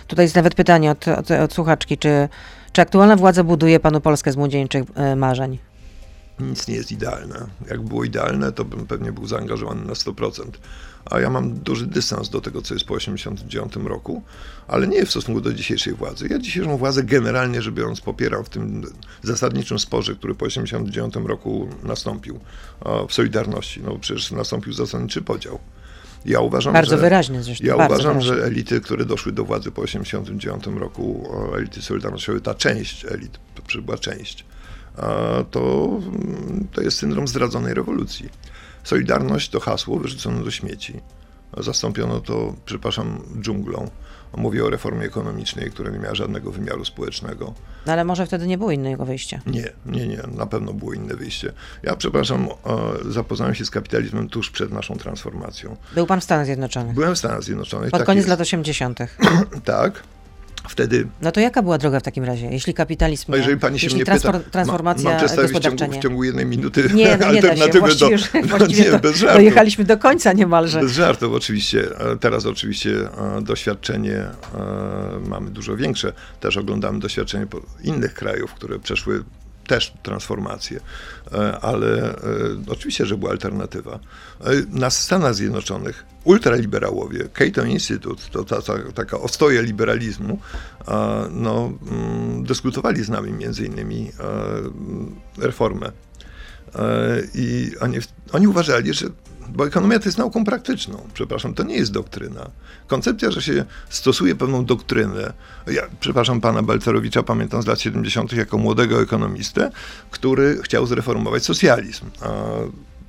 tutaj jest nawet pytanie od, od, od słuchaczki, czy, czy aktualna władza buduje panu Polskę z młodzieńczych e, marzeń? Nic nie jest idealne. Jak było idealne, to bym pewnie był zaangażowany na 100%. A ja mam duży dystans do tego, co jest po 1989 roku, ale nie w stosunku do dzisiejszej władzy. Ja dzisiejszą władzę generalnie rzecz biorąc popieram w tym zasadniczym sporze, który po 1989 roku nastąpił w Solidarności. No przecież nastąpił zasadniczy podział. Ja uważam, Bardzo że, wyraźnie zresztą. Ja uważam, wyraźnie. że elity, które doszły do władzy po 1989 roku, elity Solidarnościowe, ta część elit, to przybyła część, to, mm, to jest syndrom zdradzonej rewolucji. Solidarność to hasło wyrzucone do śmieci. Zastąpiono to, przepraszam, dżunglą. Mówię o reformie ekonomicznej, która nie miała żadnego wymiaru społecznego. No ale może wtedy nie było innego wyjścia. Nie, nie, nie, na pewno było inne wyjście. Ja, przepraszam, e, zapoznałem się z kapitalizmem tuż przed naszą transformacją. Był pan w Stanach Zjednoczonych. Byłem w Stanach Zjednoczonych. Pod tak koniec jest. lat 80. Tak. Wtedy No to jaka była droga w takim razie? Jeśli kapitalizm No jeżeli pani się jeśli mnie pyta, transformacja ma, mam przedstawić w ciągu, w ciągu jednej minuty Nie, no nie da się. alternatywę do... już, no nie, bez żartu. dojechaliśmy do końca niemalże. Bez żartów oczywiście. E, Teraz oczywiście e, doświadczenie e, mamy dużo większe. Też oglądamy doświadczenie innych krajów, które przeszły też transformację, E, ale e, oczywiście, że była alternatywa. E, Na Stanach Zjednoczonych ultraliberałowie, Cato Institute, to ta, ta, taka ostoja liberalizmu, no, mm, dyskutowali z nami między innymi reformę I oni, oni uważali, że bo ekonomia to jest nauką praktyczną, przepraszam, to nie jest doktryna. Koncepcja, że się stosuje pewną doktrynę. Ja, przepraszam pana Balcerowicza, pamiętam z lat 70. jako młodego ekonomistę, który chciał zreformować socjalizm. A,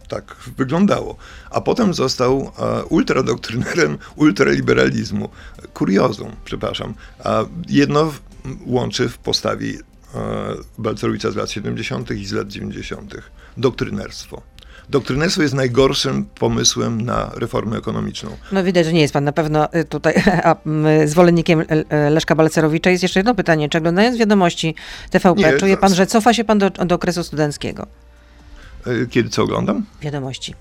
tak wyglądało. A potem został ultradoktrynerem ultraliberalizmu. Kuriozum, przepraszam. A jedno łączy w postawi e, Balcerowicza z lat 70. i z lat 90. Doktrynerstwo. Doktrynerstwo jest najgorszym pomysłem na reformę ekonomiczną. No widać, że nie jest pan na pewno y, tutaj a, zwolennikiem L- L- Leszka Balcerowicza. Jest jeszcze jedno pytanie. Czy oglądając wiadomości TVP, Nie, czuje pan, że cofa się pan do, do okresu studenckiego? E, Kiedy co oglądam? Wiadomości.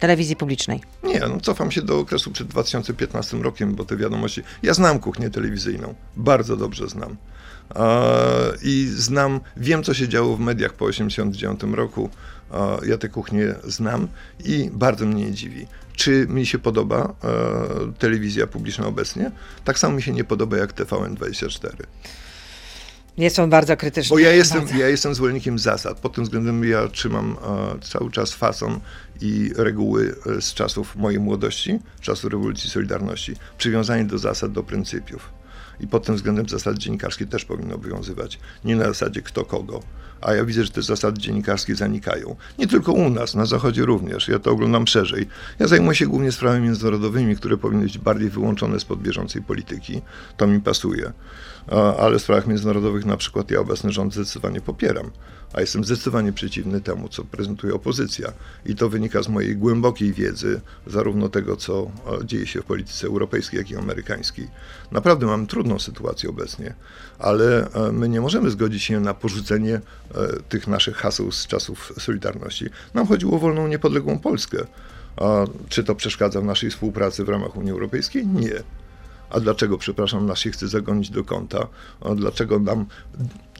Telewizji publicznej. Nie, no cofam się do okresu przed 2015 rokiem, bo te wiadomości. Ja znam kuchnię telewizyjną, bardzo dobrze znam. I znam, wiem co się działo w mediach po 1989 roku. Ja tę kuchnię znam i bardzo mnie nie dziwi. Czy mi się podoba e, telewizja publiczna obecnie? Tak samo mi się nie podoba jak TVN24. Jest on bardzo krytyczny. Bo ja jestem, Bardzo. ja jestem zwolennikiem zasad. Pod tym względem ja trzymam e, cały czas fason i reguły e, z czasów mojej młodości, czasu rewolucji Solidarności. Przywiązanie do zasad, do pryncypiów. I pod tym względem zasady dziennikarskie też powinny obowiązywać. Nie na zasadzie kto kogo. A ja widzę, że te zasady dziennikarskie zanikają. Nie tylko u nas, na Zachodzie również. Ja to oglądam szerzej. Ja zajmuję się głównie sprawami międzynarodowymi, które powinny być bardziej wyłączone spod bieżącej polityki. To mi pasuje. Ale w sprawach międzynarodowych na przykład ja obecny rząd zdecydowanie popieram. A jestem zdecydowanie przeciwny temu, co prezentuje opozycja. I to wynika z mojej głębokiej wiedzy, zarówno tego, co e, dzieje się w polityce europejskiej, jak i amerykańskiej. Naprawdę mam trudną sytuację obecnie, ale e, my nie możemy zgodzić się na porzucenie e, tych naszych haseł z czasów Solidarności. Nam chodziło o wolną, niepodległą Polskę. A czy to przeszkadza w naszej współpracy w ramach Unii Europejskiej? Nie. A dlaczego, przepraszam, nas się chce zagonić do kąta? A dlaczego nam.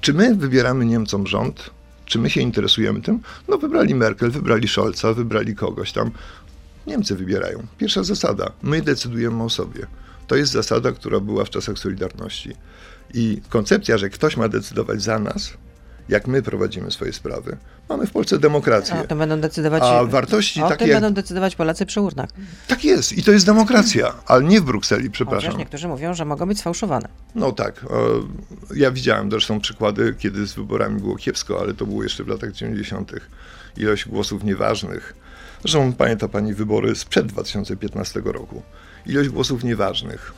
Czy my wybieramy Niemcom rząd? Czy my się interesujemy tym? No, wybrali Merkel, wybrali Scholza, wybrali kogoś tam. Niemcy wybierają. Pierwsza zasada. My decydujemy o sobie. To jest zasada, która była w czasach Solidarności. I koncepcja, że ktoś ma decydować za nas, jak my prowadzimy swoje sprawy. Mamy w Polsce demokrację. O tym będą decydować. A wartości o takie tym będą decydować Polacy przy urnach. Tak jest. I to jest demokracja, ale nie w Brukseli, Chociaż przepraszam. niektórzy mówią, że mogą być sfałszowane. No tak. Ja widziałem zresztą przykłady, kiedy z wyborami było kiepsko, ale to było jeszcze w latach 90. Ilość głosów nieważnych. Zresztą pamięta pani wybory sprzed 2015 roku. Ilość głosów nieważnych.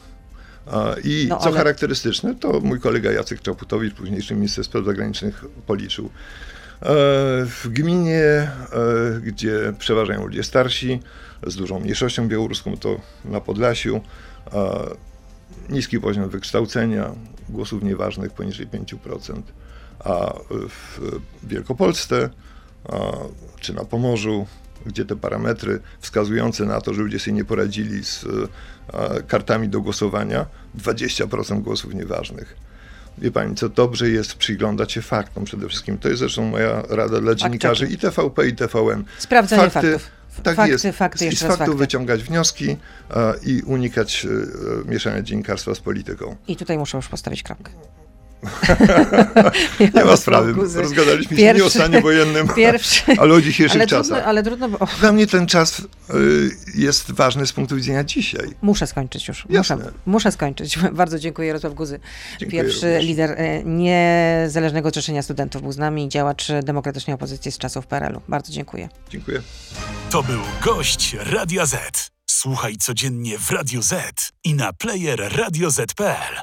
I No, co ale- charakterystyczne, to mój kolega Jacek Czaputowicz, późniejszy minister spraw zagranicznych, policzył. E, W gminie, e, gdzie przeważają ludzie starsi, z dużą mniejszością białoruską, to na Podlasiu, niski poziom wykształcenia, głosów nieważnych poniżej 5%, a w Wielkopolsce czy na Pomorzu, gdzie te parametry wskazujące na to, że ludzie sobie nie poradzili z e, kartami do głosowania, 20% głosów nieważnych. Wie pani, co dobrze jest przyglądać się faktom przede wszystkim. To jest zresztą moja rada dla dziennikarzy i TVP, i TVN. Sprawdzenie faktów. Tak fakty, jest. fakty, I z faktów fakty. wyciągać wnioski a, i unikać e, mieszania dziennikarstwa z polityką. I tutaj muszę już postawić kropkę. Nie ma sprawy. Guzy. Rozgadaliśmy się nie o Pierwszy- stanie wojennym, Pierwszy. ale o dzisiejszych Ale czasach. trudno, ale trudno, bo... Dla mnie ten czas y, jest ważny z punktu widzenia dzisiaj. Muszę skończyć już. Jasne. Muszę, muszę skończyć. Bardzo dziękuję Jarosław Guzy. Dziękuję Pierwszy również. lider e, niezależnego Zrzeszenia Studentów był z nami, działacz demokratycznej opozycji z czasów PRL-u. Bardzo dziękuję. Dziękuję. To był gość Radia Z. Słuchaj codziennie w Radio Z i na player radioz.pl.